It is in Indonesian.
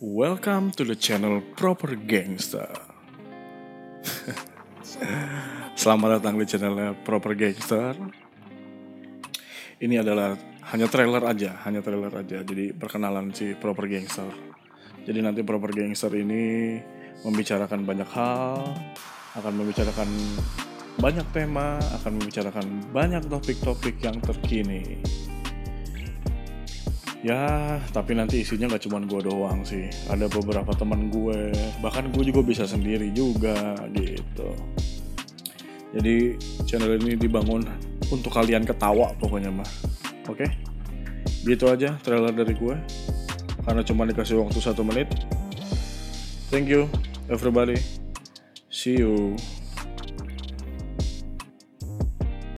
Welcome to the channel Proper Gangster. Selamat datang di channelnya Proper Gangster. Ini adalah hanya trailer aja, hanya trailer aja. Jadi perkenalan si Proper Gangster. Jadi nanti Proper Gangster ini membicarakan banyak hal, akan membicarakan banyak tema, akan membicarakan banyak topik-topik yang terkini. Ya, tapi nanti isinya nggak cuma gue doang sih. Ada beberapa teman gue, bahkan gue juga bisa sendiri juga gitu. Jadi channel ini dibangun untuk kalian ketawa pokoknya mah. Oke? Gitu aja trailer dari gue. Karena cuma dikasih waktu satu menit. Thank you everybody. See you.